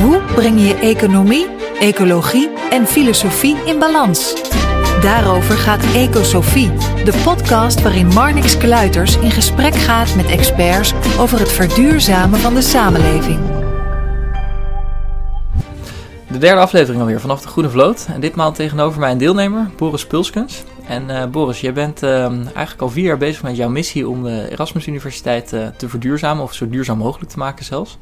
Hoe breng je economie, ecologie en filosofie in balans? Daarover gaat Ecosofie, de podcast waarin Marnix Kluiters in gesprek gaat met experts over het verduurzamen van de samenleving. De derde aflevering alweer vanaf de Groene Vloot. En ditmaal tegenover mij een deelnemer, Boris Pulskens. En uh, Boris, jij bent uh, eigenlijk al vier jaar bezig met jouw missie om de Erasmus Universiteit uh, te verduurzamen, of zo duurzaam mogelijk te maken zelfs.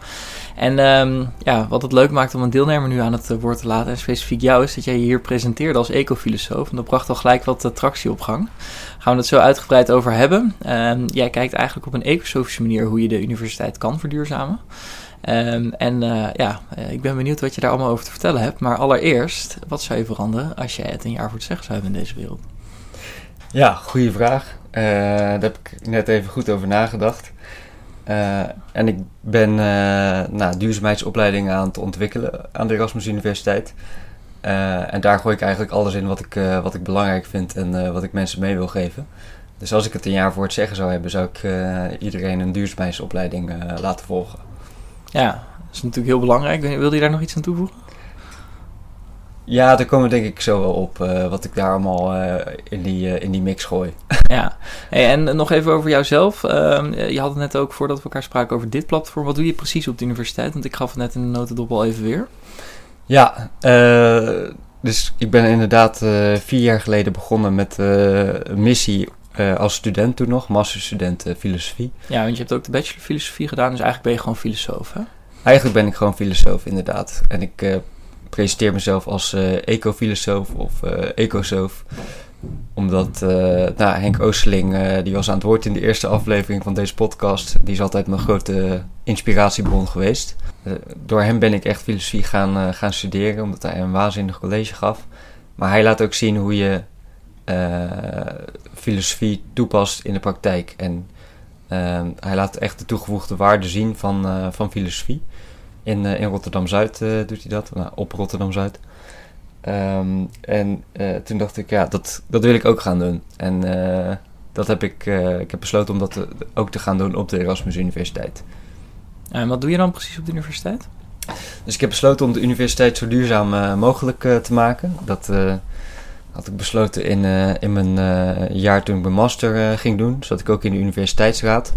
En um, ja, wat het leuk maakt om een deelnemer nu aan het woord te laten, en specifiek jou, is dat jij je hier presenteerde als ecofilosoof. En dat bracht al gelijk wat tractie op gang. Gaan we het zo uitgebreid over hebben. Um, jij kijkt eigenlijk op een ecosofische manier hoe je de universiteit kan verduurzamen. En ja, ik ben benieuwd wat je daar allemaal over te vertellen hebt. Maar allereerst, wat zou je veranderen als jij het een jaar voor het zeggen zou hebben in deze wereld? Ja, goede vraag. Uh, daar heb ik net even goed over nagedacht. Uh, en ik ben nou, duurzaamheidsopleidingen aan het ontwikkelen aan de Erasmus Universiteit. en daar gooi ik eigenlijk alles in wat ik, wat ik belangrijk vind en wat ik mensen mee wil geven. Dus als ik het een jaar voor het zeggen zou hebben, zou ik iedereen een duurzaamheidsopleiding laten volgen. Ja, dat is natuurlijk heel belangrijk. Wilde je daar nog iets aan toevoegen? Ja, daar komen denk ik zo wel op uh, wat ik daar allemaal uh, in, die, uh, in die mix gooi. ja, hey, en nog even over jouzelf. Ehm, je had het net ook voordat we elkaar spraken over dit platform. Wat doe je precies op de universiteit? Want ik gaf het net in de notendop al even weer. Ja, dus ik ben inderdaad vier jaar geleden begonnen met een missie als student toen nog, masterstudent filosofie. Ja, want je hebt ook de bachelor filosofie gedaan, dus eigenlijk ben je gewoon filosoof, hè? Eigenlijk ben ik gewoon filosoof, inderdaad. En ik presenteer mezelf als uh, ecofilosoof of uh, ecosoof. Omdat uh, nou, Henk Oosterling, die was aan het woord in de eerste aflevering van deze podcast. Die is altijd mijn grote inspiratiebron geweest. door hem ben ik echt filosofie gaan, gaan studeren, omdat hij een waanzinnig college gaf. Maar hij laat ook zien hoe je filosofie toepast in de praktijk. En hij laat echt de toegevoegde waarde zien van, van filosofie. In, uh, in Rotterdam-Zuid uh, doet hij dat, nou, op Rotterdam-Zuid. Um, en uh, toen dacht ik, ja, dat, dat wil ik ook gaan doen. En dat heb ik, ik heb besloten om dat te, ook te gaan doen op de Erasmus Universiteit. En wat doe je dan precies op de universiteit? Dus ik heb besloten om de universiteit zo duurzaam mogelijk te maken. Dat had ik besloten in, in mijn jaar toen ik mijn master ging doen. Zat ik ook in de universiteitsraad.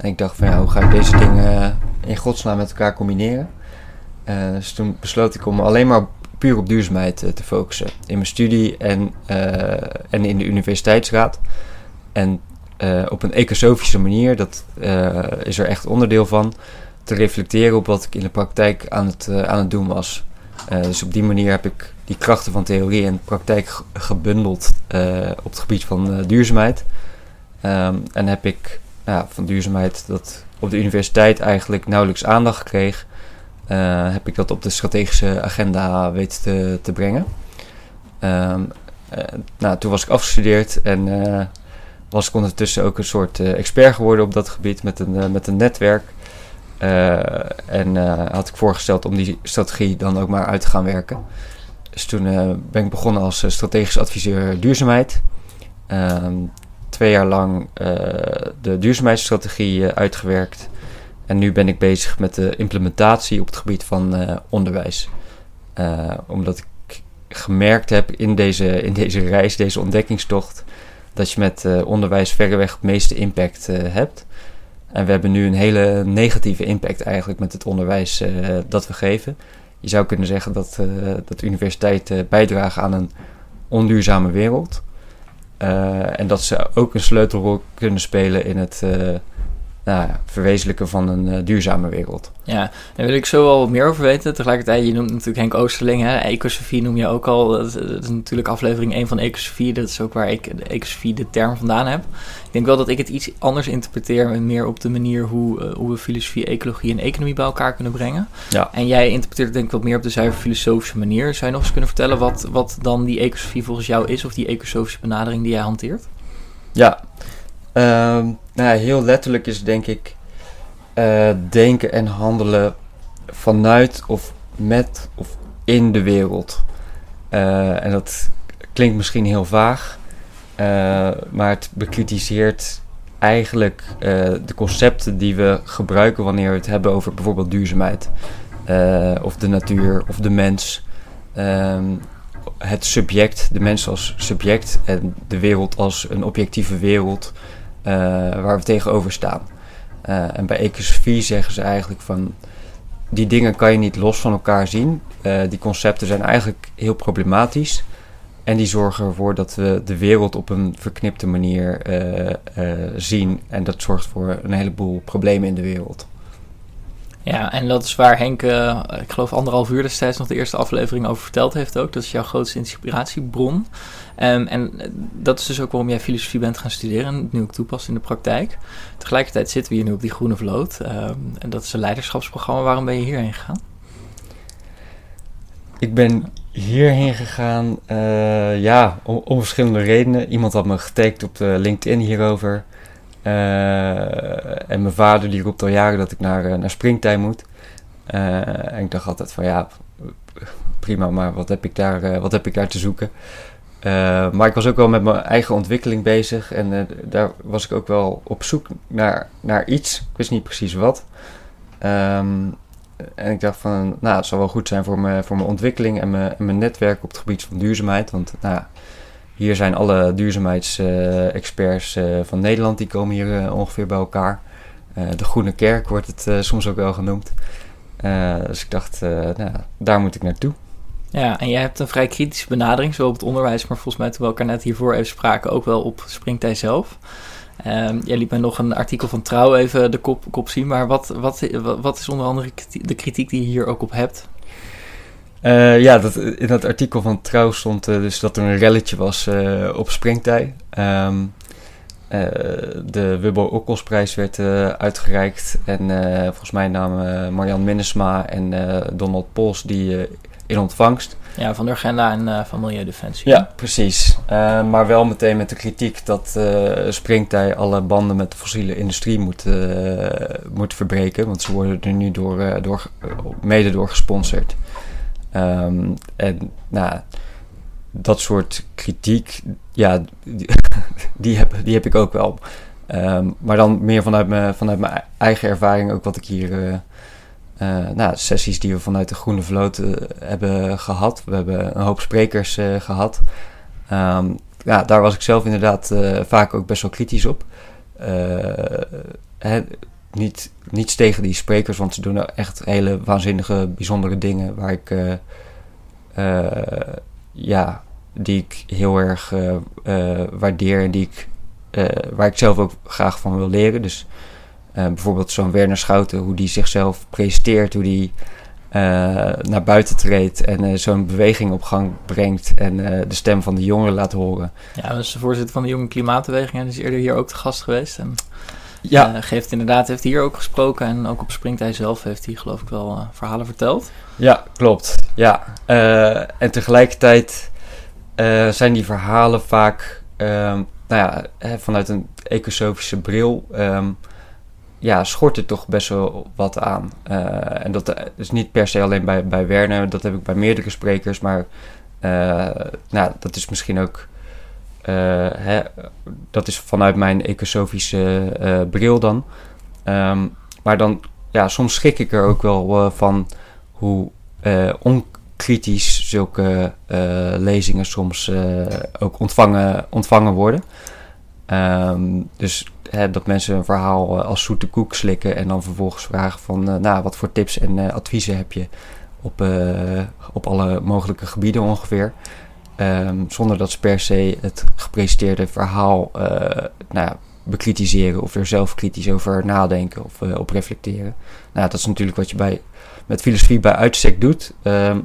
En ik dacht van ja, hoe ga ik deze dingen in godsnaam met elkaar combineren? Uh, dus toen besloot ik om alleen maar puur op duurzaamheid uh, te focussen. In mijn studie en, uh, en in de universiteitsraad. En op een ecosofische manier, dat is er echt onderdeel van, te reflecteren op wat ik in de praktijk aan het, aan het doen was. dus op die manier heb ik die krachten van theorie en praktijk gebundeld op het gebied van duurzaamheid. Um, en heb ik ja, van duurzaamheid dat op de universiteit eigenlijk nauwelijks aandacht kreeg, uh, heb ik dat op de strategische agenda weten te, te brengen. Um, nou, toen was ik afgestudeerd en uh, was ik ondertussen ook een soort expert geworden op dat gebied met een, met een netwerk. en had ik voorgesteld om die strategie dan ook maar uit te gaan werken. Dus toen ben ik begonnen als strategisch adviseur duurzaamheid. Um, twee jaar lang uh, de duurzaamheidsstrategie uh, uitgewerkt. En nu ben ik bezig met de implementatie op het gebied van uh, onderwijs. omdat ik gemerkt heb in deze, in deze reis, deze ontdekkingstocht, dat je met onderwijs verreweg het meeste impact hebt. En we hebben nu een hele negatieve impact eigenlijk met het onderwijs dat we geven. Je zou kunnen zeggen dat, dat universiteiten bijdragen aan een onduurzame wereld. Uh, en dat ze ook een sleutelrol kunnen spelen in het, uh, nou ja, verwezenlijken van een eh, duurzame wereld. Ja, daar wil ik zo wel wat meer over weten. Tegelijkertijd, je noemt natuurlijk Henk Oosterling, hè? Ecosofie noem je ook al. Dat is, dat is natuurlijk aflevering 1 van Ecosofie. Dat is ook waar ik de Ecosofie de term vandaan heb. Ik denk wel dat ik het iets anders interpreteer, meer op de manier hoe, uh, hoe we filosofie, ecologie en economie bij elkaar kunnen brengen. Ja. En jij interpreteert het denk ik wat meer op de zuiver filosofische manier. Zou je nog eens kunnen vertellen wat, wat dan die ecosofie volgens jou is, of die ecosofische benadering die jij hanteert? Ja, Ehm, nou ja, heel letterlijk is denk ik uh, denken en handelen vanuit of met of in de wereld. Uh, en dat klinkt misschien heel vaag, uh, maar het bekritiseert eigenlijk de concepten die we gebruiken wanneer we het hebben over bijvoorbeeld duurzaamheid. of de natuur of de mens. Um, het subject, de mens als subject en de wereld als een objectieve wereld waar we tegenover staan. Uh, en bij ecosofie zeggen ze eigenlijk van die dingen kan je niet los van elkaar zien. Uh, die concepten zijn eigenlijk heel problematisch. En die zorgen ervoor dat we de wereld op een verknipte manier zien. En dat zorgt voor een heleboel problemen in de wereld. Ja, en dat is waar Henk, uh, ik geloof anderhalf uur destijds nog de eerste aflevering over verteld heeft ook. Dat is jouw grootste inspiratiebron. Um, en eh, dat is dus ook waarom jij filosofie bent gaan studeren en het nu ook toepast in de praktijk. Tegelijkertijd zitten we hier nu op die Groene Vloot. Um, en dat is een leiderschapsprogramma. Waarom ben je hierheen gegaan? Ik ben hierheen gegaan, uh, ja, om, om, verschillende redenen. Iemand had me getagd op de LinkedIn hierover. Uh, en mijn vader die roept al jaren dat ik naar, naar springtij moet. Uh, en ik dacht altijd van ja, prima, maar wat heb ik daar, wat heb ik daar te zoeken? Maar ik was ook wel met mijn eigen ontwikkeling bezig. En daar was ik ook wel op zoek naar, naar iets. Ik wist niet precies wat. Um, en ik dacht van, nou, het zou wel goed zijn voor, me, voor mijn ontwikkeling en mijn, mijn netwerk op het gebied van duurzaamheid. Want nou, hier zijn alle duurzaamheidsexperts uh, van Nederland, die komen hier ongeveer bij elkaar. de Groene Kerk wordt het soms ook wel genoemd. dus ik dacht, nou, daar moet ik naartoe. Ja, en jij hebt een vrij kritische benadering, zowel op het onderwijs, maar volgens mij toen we elkaar net hiervoor even spraken, ook wel op Springtij zelf. Um, jij liet mij nog een artikel van Trouw even de kop, kop zien, maar wat, wat, wat is onder andere de kritiek die je hier ook op hebt? Uh, ja, dat, in dat artikel van Trouw stond uh, dus dat er een relletje was uh, op Springtij. Um, de Wubbo Okkelsprijs werd uitgereikt en volgens mij namen Marjan Minnesma en Donald Pols die in ontvangst. Ja, van de agenda en van Milieudefensie. Ja, precies. Maar wel meteen met de kritiek dat Springtij alle banden met de fossiele industrie moet, moet verbreken. Want ze worden er nu door, door, mede door gesponsord. Um, en nou, dat soort kritiek, ja, die, die, heb, die heb ik ook wel. Um, maar dan meer vanuit, me, vanuit mijn eigen ervaring, ook wat ik hier uh, nou, sessies die we vanuit de Groene Vloot uh, hebben gehad. We hebben een hoop sprekers gehad. Um, ja, daar was ik zelf inderdaad vaak ook best wel kritisch op. niet, niets tegen die sprekers, want ze doen echt hele waanzinnige, bijzondere dingen waar ik, ja, die ik heel erg waardeer en die ik, waar ik zelf ook graag van wil leren. Dus bijvoorbeeld zo'n Werner Schouten, hoe die zichzelf presenteert, hoe die naar buiten treedt en zo'n beweging op gang brengt en de stem van de jongeren laat horen. Ja, dat is de voorzitter van de Jonge Klimaatbeweging en is eerder hier ook te gast geweest. En ja. geeft inderdaad, heeft hier ook gesproken en ook op Springtij zelf heeft hij geloof ik wel verhalen verteld. Ja, klopt. Ja. en tegelijkertijd zijn die verhalen vaak, ehm, nou ja, vanuit een ecosofische bril... Um, ja, schort er toch best wel wat aan. En dat is niet per se alleen bij, bij Werner, dat heb ik bij meerdere sprekers, maar nou, dat is misschien ook. Uh, hè, dat is vanuit mijn ecosofische bril dan. Um, maar dan, ja, soms schrik ik er ook wel van hoe onkritisch zulke lezingen soms ook ontvangen, ontvangen worden. Um, dus hè, dat mensen een verhaal als zoete koek slikken en dan vervolgens vragen van, nou, wat voor tips en adviezen heb je op, op alle mogelijke gebieden ongeveer. Um, zonder dat ze per se het gepresenteerde verhaal nou, bekritiseren of er zelf kritisch over nadenken of uh, op reflecteren. Nou, dat is natuurlijk wat je bij, met filosofie bij uitstek doet. Ehm,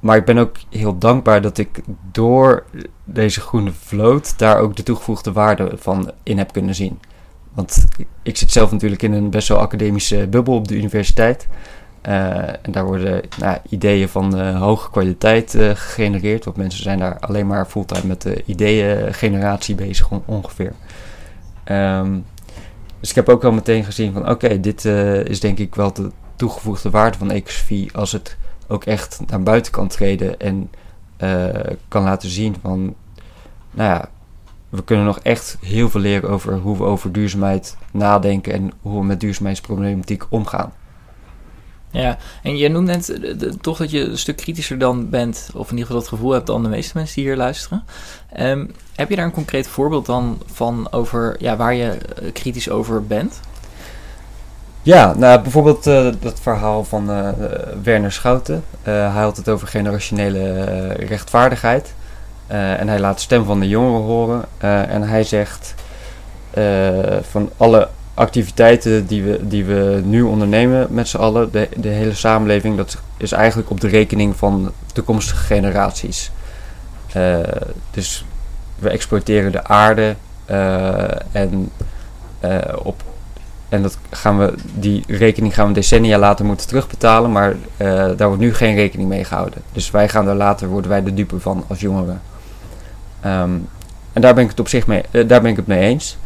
maar ik ben ook heel dankbaar dat ik door deze groene vloot daar ook de toegevoegde waarde van in heb kunnen zien. Want ik zit zelf natuurlijk in een best wel academische bubbel op de universiteit. Uh, en daar worden nou, ideeën van uh, hoge kwaliteit uh, gegenereerd. Want mensen zijn daar alleen maar fulltime met de ideeëngeneratie bezig ongeveer. Um, dus ik heb ook al meteen gezien van oké, dit is denk ik wel de toegevoegde waarde van ecosofie als het ook echt naar buiten kan treden en kan laten zien van nou ja, we kunnen nog echt heel veel leren over hoe we over duurzaamheid nadenken en hoe we met duurzaamheidsproblematiek omgaan. Ja, en je noemt net toch dat je een stuk kritischer dan bent, of in ieder geval dat gevoel hebt dan de meeste mensen die hier luisteren. Um, heb je daar een concreet voorbeeld dan van over ja, waar je eh, kritisch over bent? Ja, nou bijvoorbeeld uh, dat verhaal van Werner Schouten. hij had het over generationele rechtvaardigheid. en hij laat stem van de jongeren horen. en hij zegt van alle activiteiten die we, die we nu ondernemen met z'n allen, de, de hele samenleving, dat is eigenlijk op de rekening van toekomstige generaties. Uh, dus we exploiteren de aarde uh, en, uh, op, en dat gaan we, die rekening gaan we decennia later moeten terugbetalen, maar daar wordt nu geen rekening mee gehouden. Dus wij gaan daar later, worden wij de dupe van als jongeren. Um, en daar ben ik het op zich mee, daar ben ik het mee eens.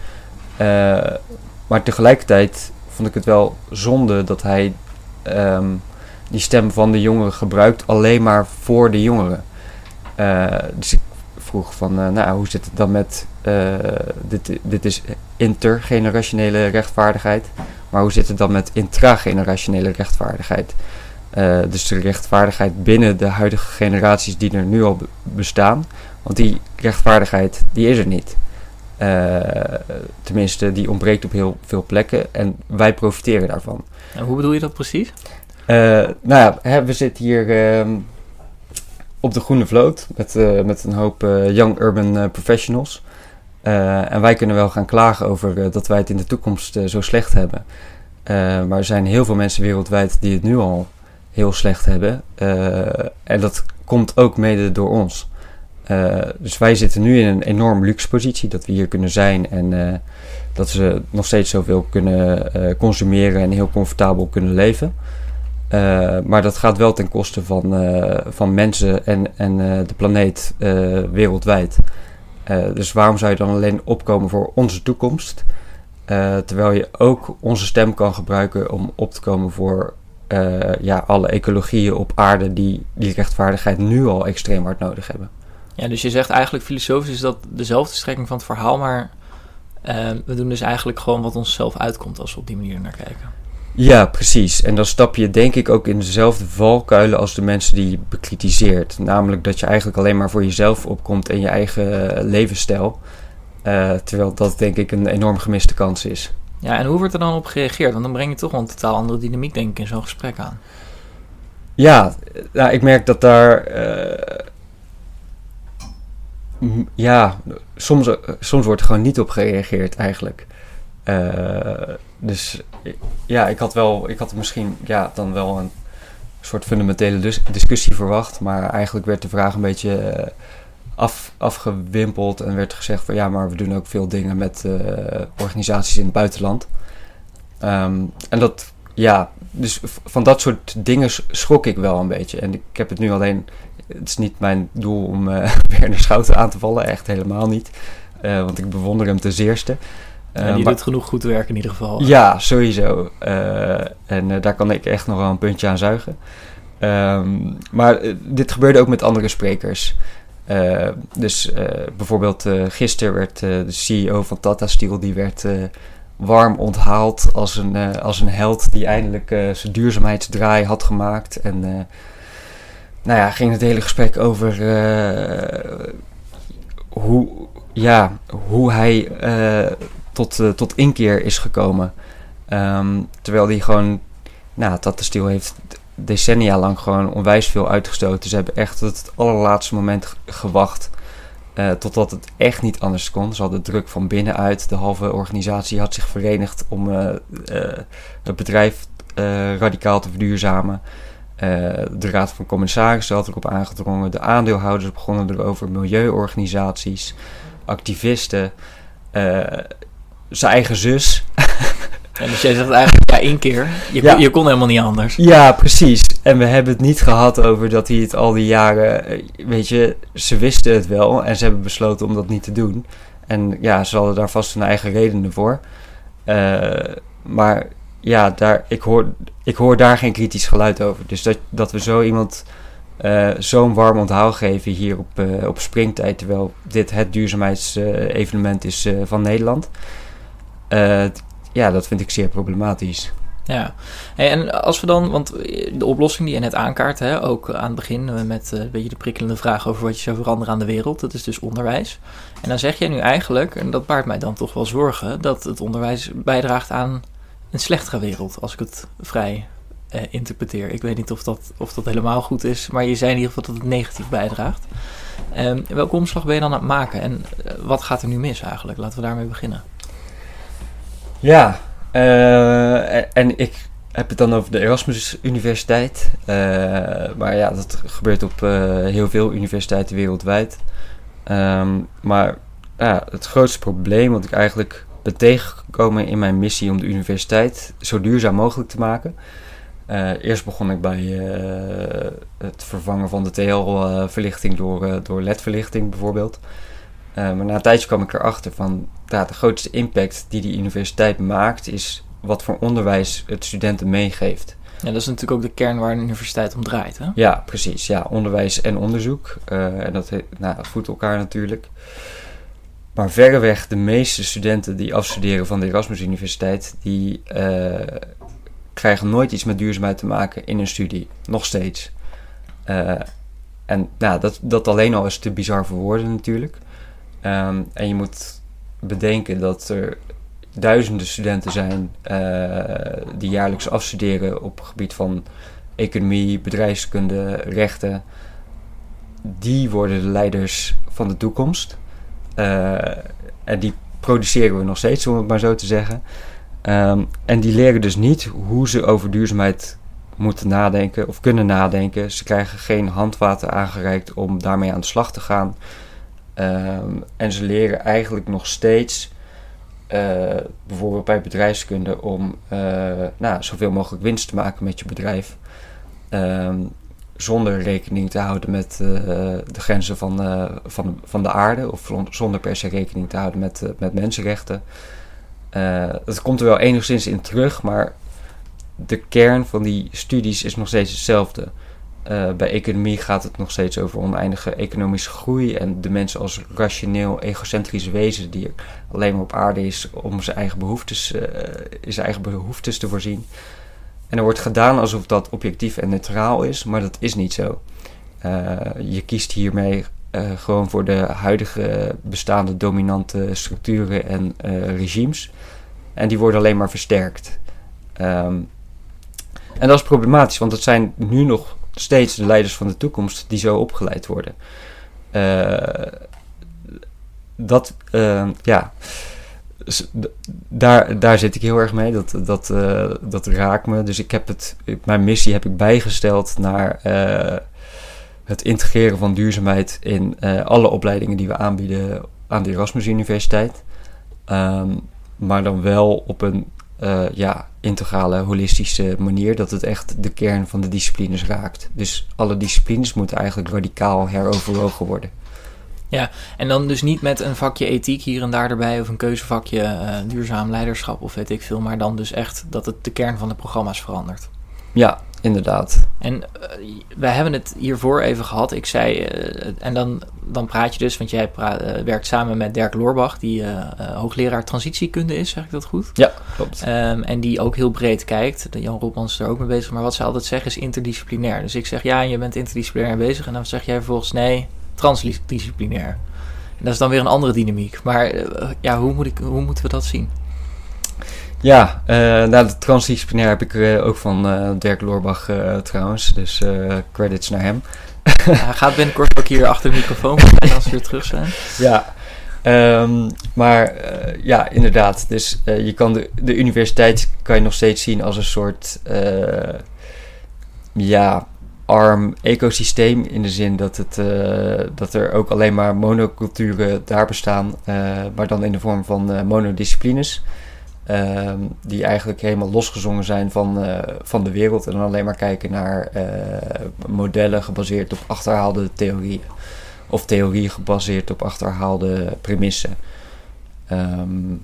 Maar tegelijkertijd vond ik het wel zonde dat hij um, die stem van de jongeren gebruikt alleen maar voor de jongeren. Uh, dus ik vroeg van, uh, nou, hoe zit het dan met, uh, dit, dit is intergenerationele rechtvaardigheid, maar hoe zit het dan met intragenerationele rechtvaardigheid? dus de rechtvaardigheid binnen de huidige generaties die er nu al bestaan, want die rechtvaardigheid die is er niet. Uh, tenminste, die ontbreekt op heel veel plekken en wij profiteren daarvan. En hoe bedoel je dat precies? Uh, nou ja, hè, we zitten hier uh, op de Groene Vloot met, uh, met een hoop young urban professionals. en wij kunnen wel gaan klagen over dat wij het in de toekomst zo slecht hebben. maar er zijn heel veel mensen wereldwijd die het nu al heel slecht hebben. en dat komt ook mede door ons. Uh, dus wij zitten nu in een enorm luxe positie dat we hier kunnen zijn en uh, dat ze nog steeds zoveel kunnen uh, consumeren en heel comfortabel kunnen leven. maar dat gaat wel ten koste van, van mensen en, en de planeet wereldwijd. dus waarom zou je dan alleen opkomen voor onze toekomst? terwijl je ook onze stem kan gebruiken om op te komen voor ja, alle ecologieën op aarde die die rechtvaardigheid nu al extreem hard nodig hebben. Ja, dus je zegt eigenlijk filosofisch is dat dezelfde strekking van het verhaal, maar uh, we doen dus eigenlijk gewoon wat onszelf uitkomt als we op die manier naar kijken. Ja, precies. En dan stap je denk ik ook in dezelfde valkuilen als de mensen die je bekritiseert. Namelijk dat je eigenlijk alleen maar voor jezelf opkomt en je eigen uh, levensstijl. Uh, terwijl dat denk ik een enorm gemiste kans is. Ja, en hoe wordt er dan op gereageerd? Want dan breng je toch wel een totaal andere dynamiek denk ik in zo'n gesprek aan. Ja, nou, ik merk dat daar ja, soms, eh, soms wordt er gewoon niet op gereageerd eigenlijk. Uh, dus ja, ik had wel, ik had misschien ja, dan wel een soort fundamentele discussie verwacht. Maar eigenlijk werd de vraag een beetje eh, af, afgewimpeld en werd gezegd van ja, maar we doen ook veel dingen met organisaties in het buitenland. Um, en dat, ja, dus van dat soort dingen schrok ik wel een beetje. En ik heb het nu alleen het is niet mijn doel om uh, Werner Schouten aan te vallen, echt helemaal niet. Uh, want ik bewonder hem ten zeerste. Uh, ja, die maar, doet genoeg goed werk in ieder geval. Ja, sowieso. en daar kan ik echt nog wel een puntje aan zuigen. Um, maar dit gebeurde ook met andere sprekers. dus bijvoorbeeld gisteren werd de CEO van Tata Steel... die werd warm onthaald als een, als een held... die eindelijk zijn duurzaamheidsdraai had gemaakt... en nou ja, ging het hele gesprek over uh, hoe, ja, hoe hij uh, tot, uh, tot inkeer is gekomen. Um, terwijl hij gewoon, nou, Tata Steel heeft decennia lang gewoon onwijs veel uitgestoten. Ze hebben echt tot het allerlaatste moment gewacht Uh, totdat het echt niet anders kon. Ze hadden druk van binnenuit. De halve organisatie had zich verenigd om het bedrijf radicaal te verduurzamen. De Raad van Commissarissen had erop aangedrongen. De aandeelhouders begonnen erover. Milieuorganisaties, activisten. zijn eigen zus. En dus jij zegt eigenlijk ja één keer. Je, kon, je kon helemaal niet anders. Ja, precies. En we hebben het niet gehad over dat hij het al die jaren... eh, Weet je, ze wisten het wel en ze hebben besloten om dat niet te doen. En ja, ze hadden daar vast hun eigen redenen voor. Eh, maar ja, daar, ik, hoor, ik hoor daar geen kritisch geluid over. Dus dat, dat we zo iemand eh, zo'n warm onthaal geven hier op, eh, op springtijd... terwijl dit het duurzaamheidsevenement is eh, van Nederland... Ja, dat vind ik zeer problematisch. Ja, en als we dan, want de oplossing die je net aankaart, hè, ook aan het begin met uh, een beetje de prikkelende vraag over wat je zou veranderen aan de wereld, dat is dus onderwijs. En dan zeg jij nu eigenlijk, en dat baart mij dan toch wel zorgen, dat het onderwijs bijdraagt aan een slechtere wereld, als ik het vrij eh, interpreteer. Ik weet niet of dat, of dat helemaal goed is, maar je zei in ieder geval dat het negatief bijdraagt. Um, welke omslag ben je dan aan het maken en uh, wat gaat er nu mis eigenlijk? Laten we daarmee beginnen. Ja, uh, en ik heb het dan over de Erasmus Universiteit. Maar ja, dat gebeurt op heel veel universiteiten wereldwijd. Um, maar ja, het grootste probleem wat ik eigenlijk ben tegengekomen in mijn missie om de universiteit zo duurzaam mogelijk te maken. eerst begon ik bij het vervangen van de TL-verlichting door, door LED-verlichting bijvoorbeeld. Maar na een tijdje kwam ik erachter van ja, de grootste impact die die universiteit maakt, is wat voor onderwijs het studenten meegeeft. Ja, dat is natuurlijk ook de kern waar een universiteit om draait. Hè? Ja, precies. Ja, onderwijs en onderzoek. Uh, en dat, nou, dat voedt elkaar natuurlijk. Maar verreweg de meeste studenten die afstuderen van de Erasmus Universiteit, die uh, krijgen nooit iets met duurzaamheid te maken in een studie. Nog steeds. en nou, dat, dat alleen al is te bizar voor woorden natuurlijk. Um, en je moet bedenken dat er duizenden studenten zijn uh, die jaarlijks afstuderen op het gebied van economie, bedrijfskunde, rechten. Die worden de leiders van de toekomst. Uh, en die produceren we nog steeds, om het maar zo te zeggen. Um, en die leren dus niet hoe ze over duurzaamheid moeten nadenken of kunnen nadenken. Ze krijgen geen handvaten aangereikt om daarmee aan de slag te gaan. Um, en ze leren eigenlijk nog steeds, uh, bijvoorbeeld bij bedrijfskunde, om uh, nou, zoveel mogelijk winst te maken met je bedrijf. Um, zonder rekening te houden met uh, de grenzen van, van, van de aarde, of zonder per se rekening te houden met, met mensenrechten. dat komt er wel enigszins in terug, maar de kern van die studies is nog steeds hetzelfde. Bij economie gaat het nog steeds over oneindige economische groei en de mensen als rationeel, egocentrisch wezen die alleen maar op aarde is om zijn eigen behoeftes, uh, zijn eigen behoeftes te voorzien. En er wordt gedaan alsof dat objectief en neutraal is, maar dat is niet zo. Uh, je kiest hiermee gewoon voor de huidige bestaande dominante structuren en regimes. En die worden alleen maar versterkt. Um, en dat is problematisch, want het zijn nu nog steeds de leiders van de toekomst die zo opgeleid worden. Dat, uh, ja, daar, daar zit ik heel erg mee. Dat, dat, uh, dat raakt me. Dus ik heb het, mijn missie heb ik bijgesteld naar het integreren van duurzaamheid in alle opleidingen die we aanbieden aan de Erasmus Universiteit. Um, maar dan wel op een ja, integrale, holistische manier. Dat het echt de kern van de disciplines raakt. Dus alle disciplines moeten eigenlijk radicaal heroverwogen worden. Ja, en dan dus niet met een vakje ethiek hier en daar erbij, of een keuzevakje uh, duurzaam leiderschap of weet ik veel, maar dan dus echt dat het de kern van de programma's verandert. Ja, inderdaad. En uh, wij hebben het hiervoor even gehad. Ik zei, uh, en dan, dan praat je dus, want jij praat, uh, werkt samen met Dirk Loorbach, die hoogleraar transitiekunde is, zeg ik dat goed? Ja, klopt. Um, en die ook heel breed kijkt. Jan Robmans is er ook mee bezig. Maar wat ze altijd zeggen is interdisciplinair. Dus ik zeg, ja, je bent interdisciplinair bezig. En dan zeg jij vervolgens, nee, transdisciplinair. En dat is dan weer een andere dynamiek. Maar ja, hoe, moet ik, hoe moeten we dat zien? Ja, uh, nou, de transdisciplinair heb ik uh, ook van uh, Dirk Loorbach trouwens. Dus credits naar hem. Hij gaat binnenkort ook hier achter de microfoon als we weer terug zijn. Ja, ehm, maar eh, ja, inderdaad. Dus eh, je kan de, de universiteit kan je nog steeds zien als een soort eh, ja, arm ecosysteem. In de zin dat, het, eh, dat er ook alleen maar monoculturen daar bestaan, eh, maar dan in de vorm van eh, monodisciplines. Ehm, die eigenlijk helemaal losgezongen zijn van, van de wereld en dan alleen maar kijken naar modellen gebaseerd op achterhaalde theorieën of theorie gebaseerd op achterhaalde premissen. Ehm,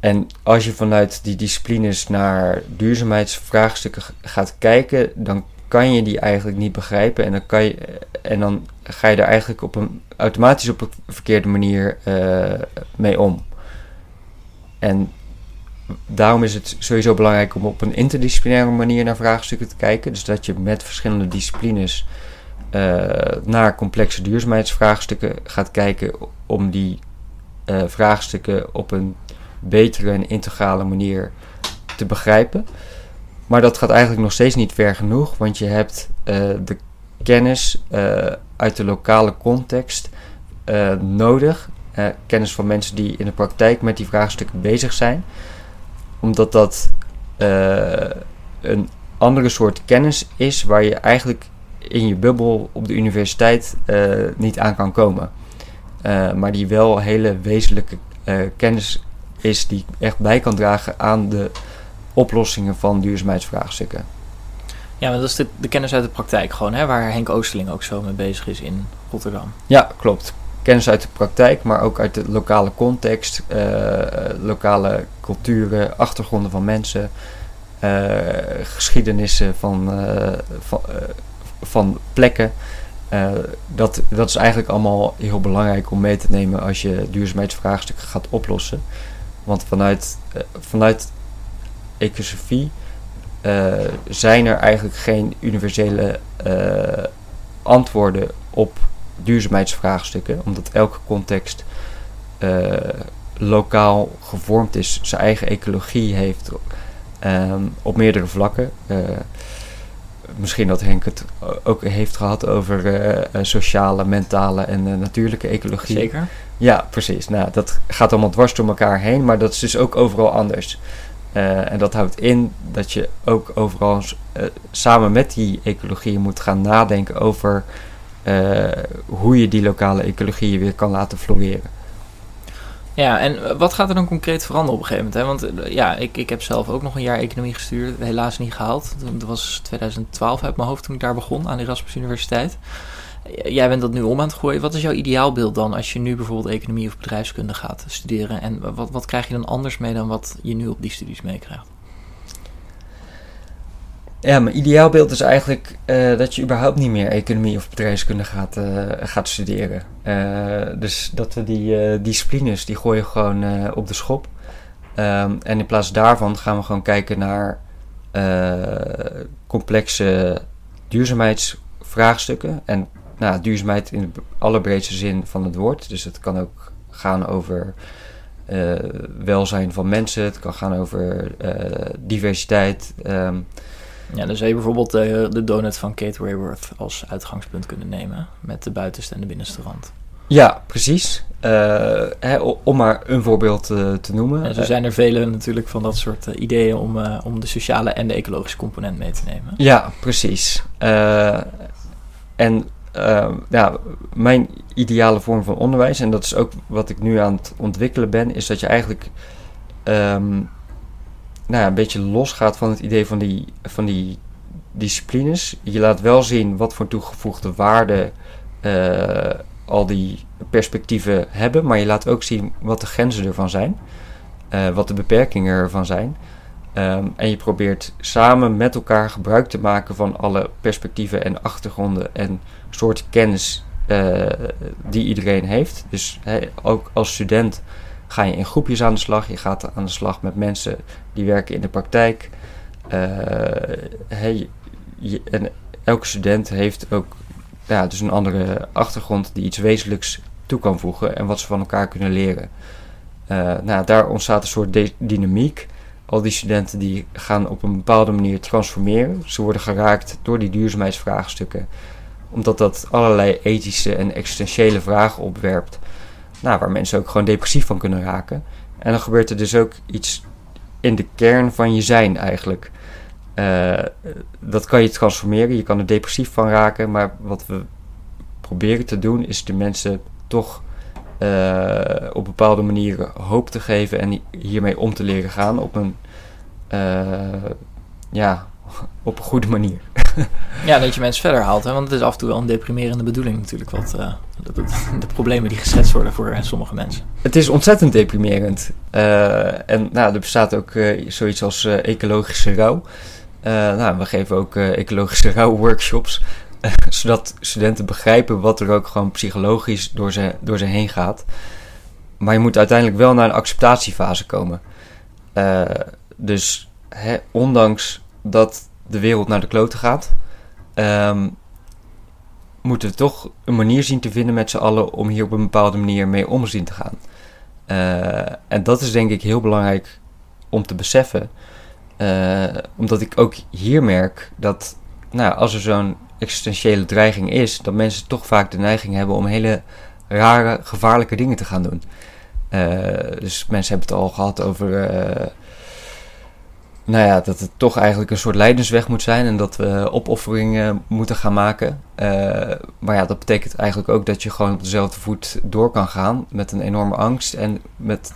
en als je vanuit die disciplines naar duurzaamheidsvraagstukken gaat kijken, dan kan je die eigenlijk niet begrijpen. En dan, kan je, en dan ga je er eigenlijk op een, automatisch op een verkeerde manier eh, mee om. En daarom is het sowieso belangrijk om op een interdisciplinaire manier naar vraagstukken te kijken. Dus dat je met verschillende disciplines eh, naar complexe duurzaamheidsvraagstukken gaat kijken om die eh, vraagstukken op een betere en integrale manier te begrijpen. Maar dat gaat eigenlijk nog steeds niet ver genoeg, want je hebt eh, de kennis eh, uit de lokale context eh, nodig. Kennis van mensen die in de praktijk met die vraagstukken bezig zijn. Omdat dat een andere soort kennis is waar je eigenlijk in je bubbel op de universiteit niet aan kan komen. Maar die wel hele wezenlijke kennis is die echt bij kan dragen aan de oplossingen van duurzaamheidsvraagstukken. Ja, maar dat is de, de kennis uit de praktijk gewoon, hè, waar Henk Oosterling ook zo mee bezig is in Rotterdam. Ja, klopt. Kennis uit de praktijk, maar ook uit de lokale context, eh, lokale culturen, achtergronden van mensen, eh, geschiedenissen van, eh, van, van plekken. Dat, dat is eigenlijk allemaal heel belangrijk om mee te nemen als je duurzaamheidsvraagstukken gaat oplossen. Want vanuit, vanuit ecosofie eh, zijn er eigenlijk geen universele eh, antwoorden op duurzaamheidsvraagstukken, omdat elke context eh, lokaal gevormd is, zijn eigen ecologie heeft ehm, op meerdere vlakken. Misschien dat Henk het ook heeft gehad over sociale, mentale en natuurlijke ecologie. Zeker. Ja, precies. Nou, dat gaat allemaal dwars door elkaar heen, maar dat is dus ook overal anders. Eh, en dat houdt in dat je ook overal eh, samen met die ecologie moet gaan nadenken over eh, hoe je die lokale ecologie weer kan laten floreren. Ja, en wat gaat er dan concreet veranderen op een gegeven moment? Hè? Want ja, ik, ik heb zelf ook nog een jaar economie gestuurd, helaas niet gehaald. Dat was 2012 uit mijn hoofd toen ik daar begon aan de Erasmus Universiteit. Jij bent dat nu om aan het gooien. Wat is jouw ideaalbeeld dan als je nu bijvoorbeeld economie of bedrijfskunde gaat studeren? En wat, wat krijg je dan anders mee dan wat je nu op die studies meekrijgt? Ja, mijn ideaalbeeld is eigenlijk eh, dat je überhaupt niet meer economie of bedrijfskunde gaat, eh, gaat studeren. Eh, dus dat we die disciplines, die gooien gewoon op de schop. Ehm, en in plaats daarvan gaan we gewoon kijken naar complexe duurzaamheidsvraagstukken. En nou, duurzaamheid in de allerbreedste zin van het woord. Dus het kan ook gaan over eh, welzijn van mensen. Het kan gaan over eh, diversiteit. ehm, Ja, dan zou je bijvoorbeeld eh, de donut van Kate Rayworth als uitgangspunt kunnen nemen. Met de buitenste en de binnenste rand. Ja, precies. Hè, om maar een voorbeeld te noemen. En zo zijn er vele natuurlijk van dat soort ideeën om, om de sociale en de ecologische component mee te nemen. Ja, precies. En eh, ja, mijn ideale vorm van onderwijs, en dat is ook wat ik nu aan het ontwikkelen ben, is dat je eigenlijk ehm, nou ja, een beetje losgaat van het idee van die, van die disciplines. Je laat wel zien wat voor toegevoegde waarde eh, al die perspectieven hebben, maar je laat ook zien wat de grenzen ervan zijn, eh, wat de beperkingen ervan zijn. Ehm, en je probeert samen met elkaar gebruik te maken van alle perspectieven en achtergronden en soorten kennis eh, die iedereen heeft. Dus ook als student ga je in groepjes aan de slag. Je gaat aan de slag met mensen die werken in de praktijk. Eh, en elke student heeft ook ja, dus een andere achtergrond die iets wezenlijks toe kan voegen en wat ze van elkaar kunnen leren. Eh, nou, daar ontstaat een soort dynamiek al die studenten die gaan op een bepaalde manier transformeren. Ze worden geraakt door die duurzaamheidsvraagstukken. Omdat dat allerlei ethische en existentiële vragen opwerpt. Nou, waar mensen ook gewoon depressief van kunnen raken. En dan gebeurt er dus ook iets in de kern van je zijn eigenlijk. Uh, dat kan je transformeren. Je kan er depressief van raken. Maar wat we proberen te doen is de mensen toch uh, op bepaalde manieren hoop te geven en hiermee om te leren gaan op een, uh, ja, op een goede manier. ja, dat je mensen verder haalt, hè? want het is af en toe wel een deprimerende bedoeling natuurlijk, wat, uh, de, de, de, problemen die geschetst worden voor sommige mensen. Het is ontzettend deprimerend. en nou, er bestaat ook zoiets als ecologische rouw. nou, we geven ook ecologische rouwworkshops. zodat studenten begrijpen wat er ook gewoon psychologisch door ze, door ze heen gaat. Maar je moet uiteindelijk wel naar een acceptatiefase komen. Uh, dus hè, ondanks dat de wereld naar de kloten gaat, um, moeten we toch een manier zien te vinden met z'n allen om hier op een bepaalde manier mee om zien te gaan. Uh, en dat is denk ik heel belangrijk om te beseffen. Uh, omdat ik ook hier merk dat nou, als er zo'n existentiële dreiging is, dat mensen toch vaak de neiging hebben om hele rare, gevaarlijke dingen te gaan doen. Uh, dus mensen hebben het al gehad over. Uh, nou ja, dat het toch eigenlijk een soort leidensweg moet zijn en dat we opofferingen moeten gaan maken. Uh, maar ja, dat betekent eigenlijk ook dat je gewoon op dezelfde voet door kan gaan met een enorme angst en met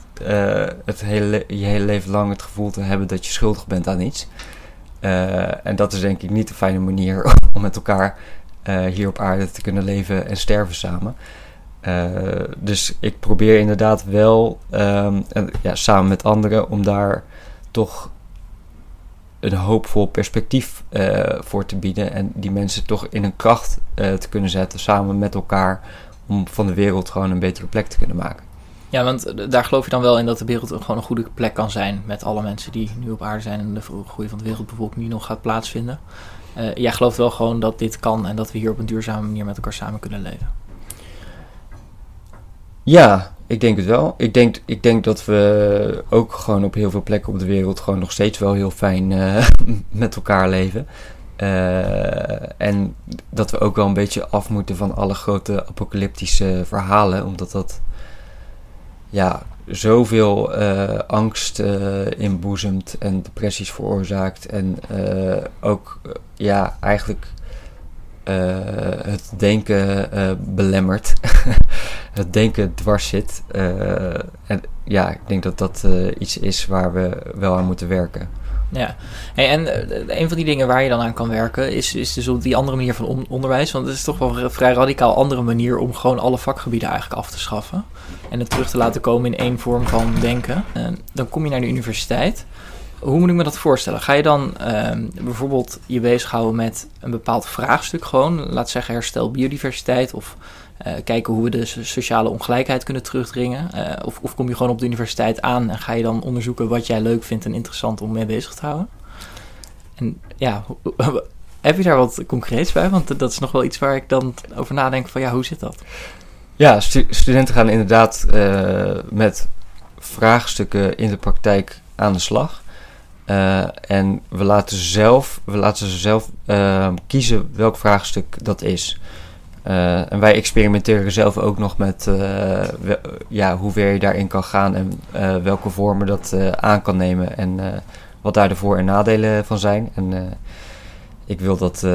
het hele, je hele leven lang het gevoel te hebben dat je schuldig bent aan iets. En dat is denk ik niet de fijne manier om met elkaar uh, hier op aarde te kunnen leven en sterven samen. Uh, dus ik probeer inderdaad wel, en, ja, samen met anderen, om daar toch een hoopvol perspectief voor te bieden. En die mensen toch in een kracht te kunnen zetten, samen met elkaar, om van de wereld gewoon een betere plek te kunnen maken. Ja, want daar geloof je dan wel in dat de wereld gewoon een goede plek kan zijn met alle mensen die nu op aarde zijn en de groei van de wereldbevolking die nog gaat plaatsvinden. Uh, jij gelooft wel gewoon dat dit kan en dat we hier op een duurzame manier met elkaar samen kunnen leven. Ja, ik denk het wel. Ik denk, ik denk dat we ook gewoon op heel veel plekken op de wereld gewoon nog steeds wel heel fijn uh, met elkaar leven. Uh, en dat we ook wel een beetje af moeten van alle grote apocalyptische verhalen, omdat dat ja, zoveel uh, angst uh, inboezemt en depressies veroorzaakt. En uh, ook ja, eigenlijk het denken belemmert. het denken dwars zit. en ja, ik denk dat dat iets is waar we wel aan moeten werken. Ja, en een van die dingen waar je dan aan kan werken is, is dus op die andere manier van onderwijs. Want het is toch wel een vrij radicaal andere manier om gewoon alle vakgebieden eigenlijk af te schaffen en het terug te laten komen in één vorm van denken. Dan kom je naar de universiteit. Hoe moet ik me dat voorstellen? Ga je dan uh, bijvoorbeeld je bezighouden met een bepaald vraagstuk gewoon? Laat zeggen herstel biodiversiteit of uh, kijken hoe we de sociale ongelijkheid kunnen terugdringen? Uh, of, of, kom je gewoon op de universiteit aan en ga je dan onderzoeken wat jij leuk vindt en interessant om mee bezig te houden? En ja, heb je daar wat concreets bij? Want dat is nog wel iets waar ik dan over nadenk van ja, hoe zit dat? Ja, stu studenten gaan inderdaad uh, met vraagstukken in de praktijk aan de slag. En we laten, zelf, we laten ze zelf kiezen welk vraagstuk dat is. En wij experimenteren zelf ook nog met ja, hoe ver je daarin kan gaan en welke vormen dat aan kan nemen en wat daar de voor- en nadelen van zijn. En ik wil dat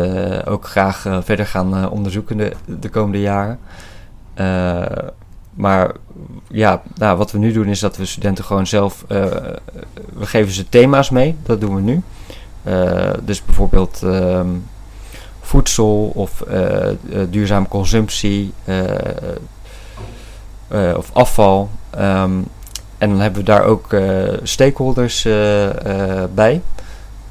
ook graag verder gaan onderzoeken de, de komende jaren. Maar ja, nou, wat we nu doen is dat we studenten gewoon zelf. We geven ze thema's mee, dat doen we nu. Dus bijvoorbeeld um, voedsel of duurzame consumptie of afval. Um, en dan hebben we daar ook stakeholders bij.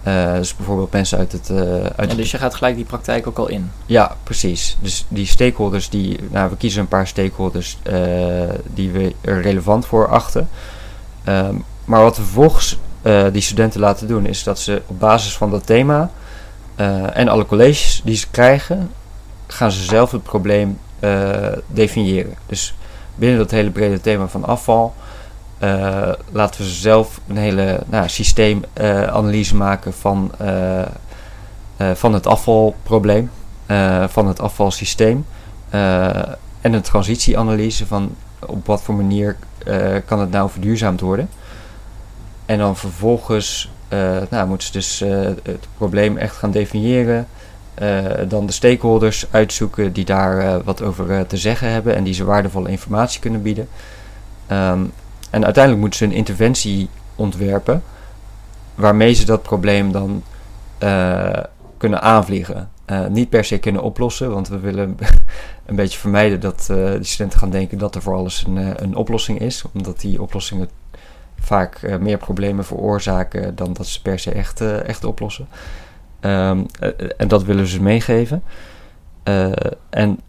Uh, dus bijvoorbeeld mensen uit het... Uh, uit ja, dus je gaat gelijk die praktijk ook al in? Ja, precies. Dus die stakeholders, die, nou, we kiezen een paar stakeholders uh, die we er relevant voor achten. Um, maar wat we vervolgens die studenten laten doen, is dat ze op basis van dat thema en alle colleges die ze krijgen, gaan ze zelf het probleem definiëren. Dus binnen dat hele brede thema van afval uh, laten we zelf een hele nou, systeemanalyse maken van, van het afvalprobleem. eh, van het afvalsysteem. eh, en een transitieanalyse van op wat voor manier eh, kan het nou verduurzaamd worden. En dan vervolgens eh, nou, moeten ze dus eh, het probleem echt gaan definiëren. Eh, dan de stakeholders uitzoeken die daar eh, wat over eh, te zeggen hebben en die ze waardevolle informatie kunnen bieden. Ehm, en uiteindelijk moeten ze een interventie ontwerpen waarmee ze dat probleem dan eh, kunnen aanvliegen. Eh, niet per se kunnen oplossen, want we willen een beetje vermijden dat eh, de studenten gaan denken dat er voor alles een, eh, een oplossing is, omdat die oplossingen vaak eh, meer problemen veroorzaken dan dat ze per se echt, eh, echt oplossen. Ehm, eh, en dat willen ze meegeven. En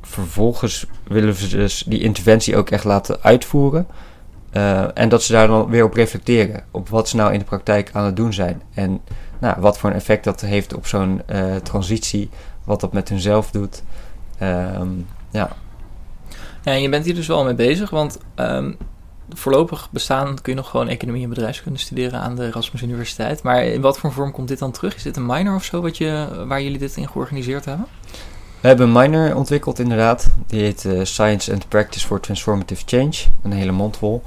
vervolgens willen we dus die interventie ook echt laten uitvoeren. En dat ze daar dan weer op reflecteren. Op wat ze nou in de praktijk aan het doen zijn. En nou, wat voor een effect dat heeft op zo'n transitie. Wat dat met hunzelf doet. Ehm, ja. Ja, en je bent hier dus wel mee bezig, want ehm, voorlopig bestaan kun je nog gewoon economie en bedrijfskunde studeren aan de Erasmus Universiteit. Maar in wat voor vorm komt dit dan terug? Is dit een minor of zo wat je, waar jullie dit in georganiseerd hebben? We hebben een minor ontwikkeld inderdaad. Die heet eh, Science and Practice for Transformative Change. Een hele mond vol.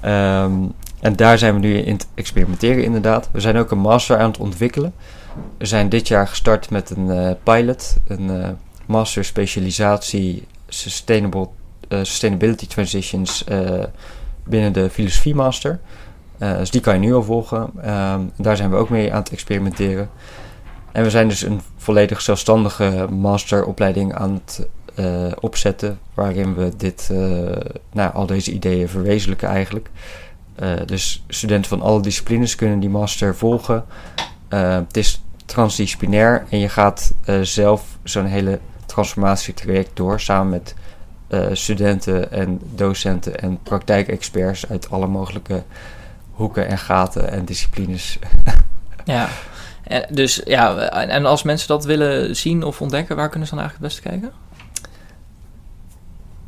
Ehm, en daar zijn we nu in het experimenteren inderdaad. We zijn ook een master aan het ontwikkelen. We zijn dit jaar gestart met een eh, pilot. Een eh, master specialisatie Sustainable, Sustainability Transitions binnen de filosofie master. Eh, dus die kan je nu al volgen. Ehm, daar zijn we ook mee aan het experimenteren. En we zijn dus een volledig zelfstandige masteropleiding aan het eh, opzetten, waarin we dit, eh, nou, al deze ideeën verwezenlijken eigenlijk. Dus studenten van alle disciplines kunnen die master volgen. Het is transdisciplinair en je gaat zelf zo'n hele transformatietraject door samen met eh, studenten en docenten en praktijkexperts uit alle mogelijke hoeken en gaten en disciplines. Ja. En, dus ja, en als mensen dat willen zien of ontdekken, waar kunnen ze dan eigenlijk het beste kijken?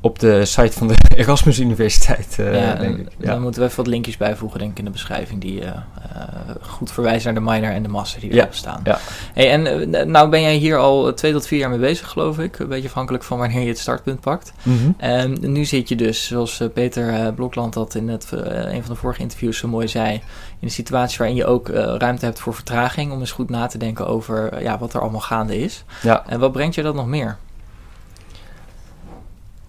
Op de site van de Erasmus Universiteit, ja, denk en ik. Ja. dan moeten we even wat linkjes bijvoegen, denk ik, in de beschrijving, die eh, eh, goed verwijzen naar de minor en de master die Ja, erop staan. ja. Hey, en nou ben jij hier al twee tot vier jaar mee bezig, geloof ik. Een beetje afhankelijk van wanneer je het startpunt pakt. Mhm. En nu zit je dus, zoals Peter Blokland dat in het, een van de vorige interviews zo mooi zei, in een situatie waarin je ook ruimte hebt voor vertraging, om eens goed na te denken over ja, wat er allemaal gaande is. Ja. En wat brengt je dat nog meer?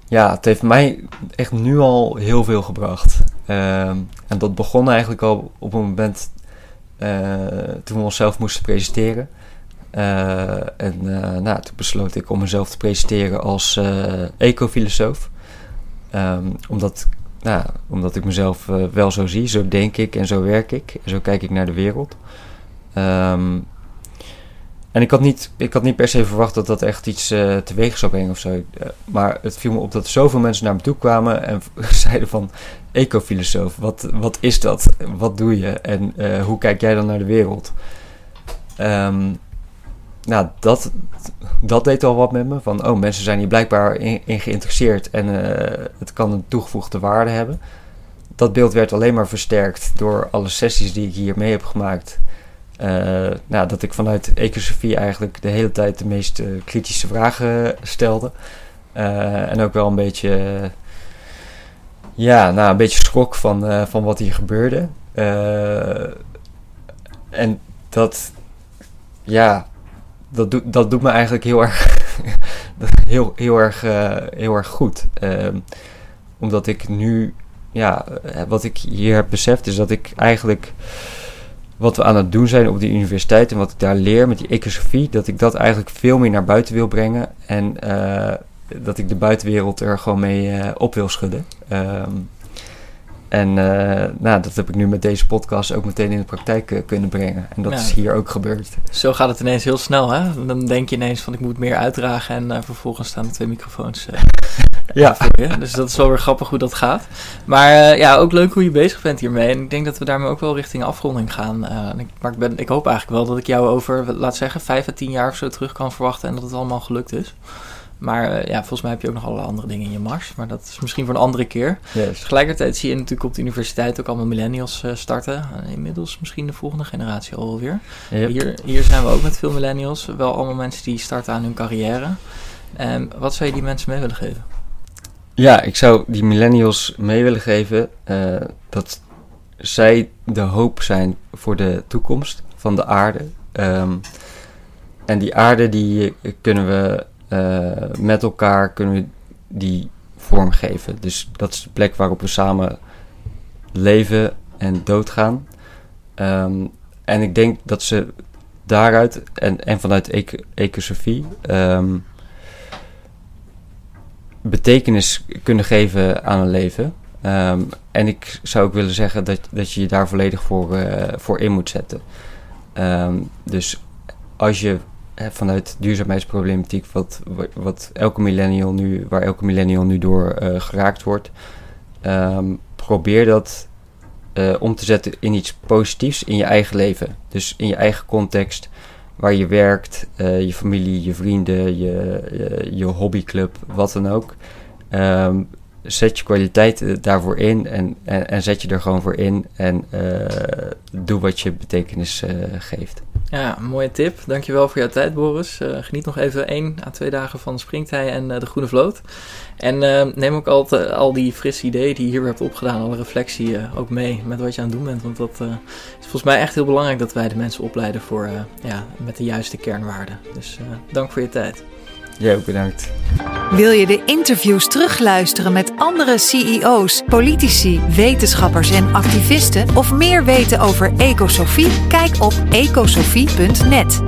Ja, het heeft mij echt nu al heel veel gebracht. Ehm, en dat begon eigenlijk al op een moment eh, toen we onszelf moesten presenteren. Eh, en eh, nou, toen besloot ik om mezelf te presenteren als ecofilosoof. Ehm, omdat, nou, omdat ik mezelf wel zo zie, zo denk ik en zo werk ik. En zo kijk ik naar de wereld. Ehm, en ik had, niet, ik had niet per se verwacht dat dat echt iets eh, teweeg zou brengen of zo. Eh, maar het viel me op dat zoveel mensen naar me toe kwamen en zeiden van... Ecofilosoof, wat, wat is dat? Wat doe je? En eh, hoe kijk jij dan naar de wereld? Ehm, nou, dat, dat deed al wat met me. Van, oh, mensen zijn hier blijkbaar in, in geïnteresseerd en het kan een toegevoegde waarde hebben. Dat beeld werd alleen maar versterkt door alle sessies die ik hier mee heb gemaakt. Eh, nou, dat ik vanuit ecosofie eigenlijk de hele tijd de meest eh, kritische vragen stelde. Eh, en ook wel een beetje, ja, nou, een beetje schrok van, van wat hier gebeurde. En dat, ja, dat, doet dat doet me eigenlijk heel erg, heel, heel erg, heel erg goed. Ehm, omdat ik nu, ja, wat ik hier heb beseft is dat ik eigenlijk wat we aan het doen zijn op die universiteit en wat ik daar leer met die ecosofie, dat ik dat eigenlijk veel meer naar buiten wil brengen en eh, dat ik de buitenwereld er gewoon mee eh, op wil schudden. Ehm, en eh, nou, dat heb ik nu met deze podcast ook meteen in de praktijk kunnen brengen. En dat Ja. is hier ook gebeurd. Zo gaat het ineens heel snel, hè? Dan denk je ineens van ik moet meer uitdragen en vervolgens staan er twee microfoons Ja. Dus dat is wel weer grappig hoe dat gaat. Maar eh, ja, ook leuk hoe je bezig bent hiermee. En ik denk dat we daarmee ook wel richting afronding gaan. Eh, en ik, maar ik, ben, ik hoop eigenlijk wel dat ik jou over, laat zeggen, vijf à tien jaar of zo terug kan verwachten en dat het allemaal gelukt is. Maar eh, ja, volgens mij heb je ook nog allerlei andere dingen in je mars. Maar dat is misschien voor een andere keer. Yes. Tegelijkertijd zie je natuurlijk op de universiteit ook allemaal millennials starten. Inmiddels misschien de volgende generatie alweer. Yep. Hier, hier zijn we ook met veel millennials. Wel allemaal mensen die starten aan hun carrière. En wat zou je die mensen mee willen geven? Ja, ik zou die millennials mee willen geven uh, dat zij de hoop zijn voor de toekomst van de aarde. Um, en die aarde die kunnen we uh, met elkaar kunnen die vormgeven. Dus dat is de plek waarop we samen leven en doodgaan. Um, en ik denk dat ze daaruit en, en vanuit ec ecosofie um, betekenis kunnen geven aan een leven. Um, en ik zou ook willen zeggen dat, dat je je daar volledig voor, uh, voor in moet zetten. Um, dus als je vanuit duurzaamheidsproblematiek, wat, wat elke millennial nu, waar elke millennial nu door uh, geraakt wordt, um, probeer dat uh, om te zetten in iets positiefs in je eigen leven. Dus in je eigen context, waar je werkt, uh, je familie, je vrienden, je, je, je hobbyclub, wat dan ook. Um, zet je kwaliteit daarvoor in en, en, en, zet je er gewoon voor in en uh, doe wat je betekenis geeft. Ja, mooie tip. Dankjewel voor jouw tijd, Boris. Uh, geniet nog even één à twee dagen van Springtij en de Groene Vloot. En neem ook al, al die frisse ideeën die je hier hebt opgedaan, alle reflectie ook mee met wat je aan het doen bent. Want dat is volgens mij echt heel belangrijk dat wij de mensen opleiden voor, ja, met de juiste kernwaarden. Dus dank voor je tijd. Jij ook bedankt. Wil je de interviews terugluisteren met andere CEO's, politici, wetenschappers en activisten of meer weten over Ecosofie? Kijk op ecosofie.net.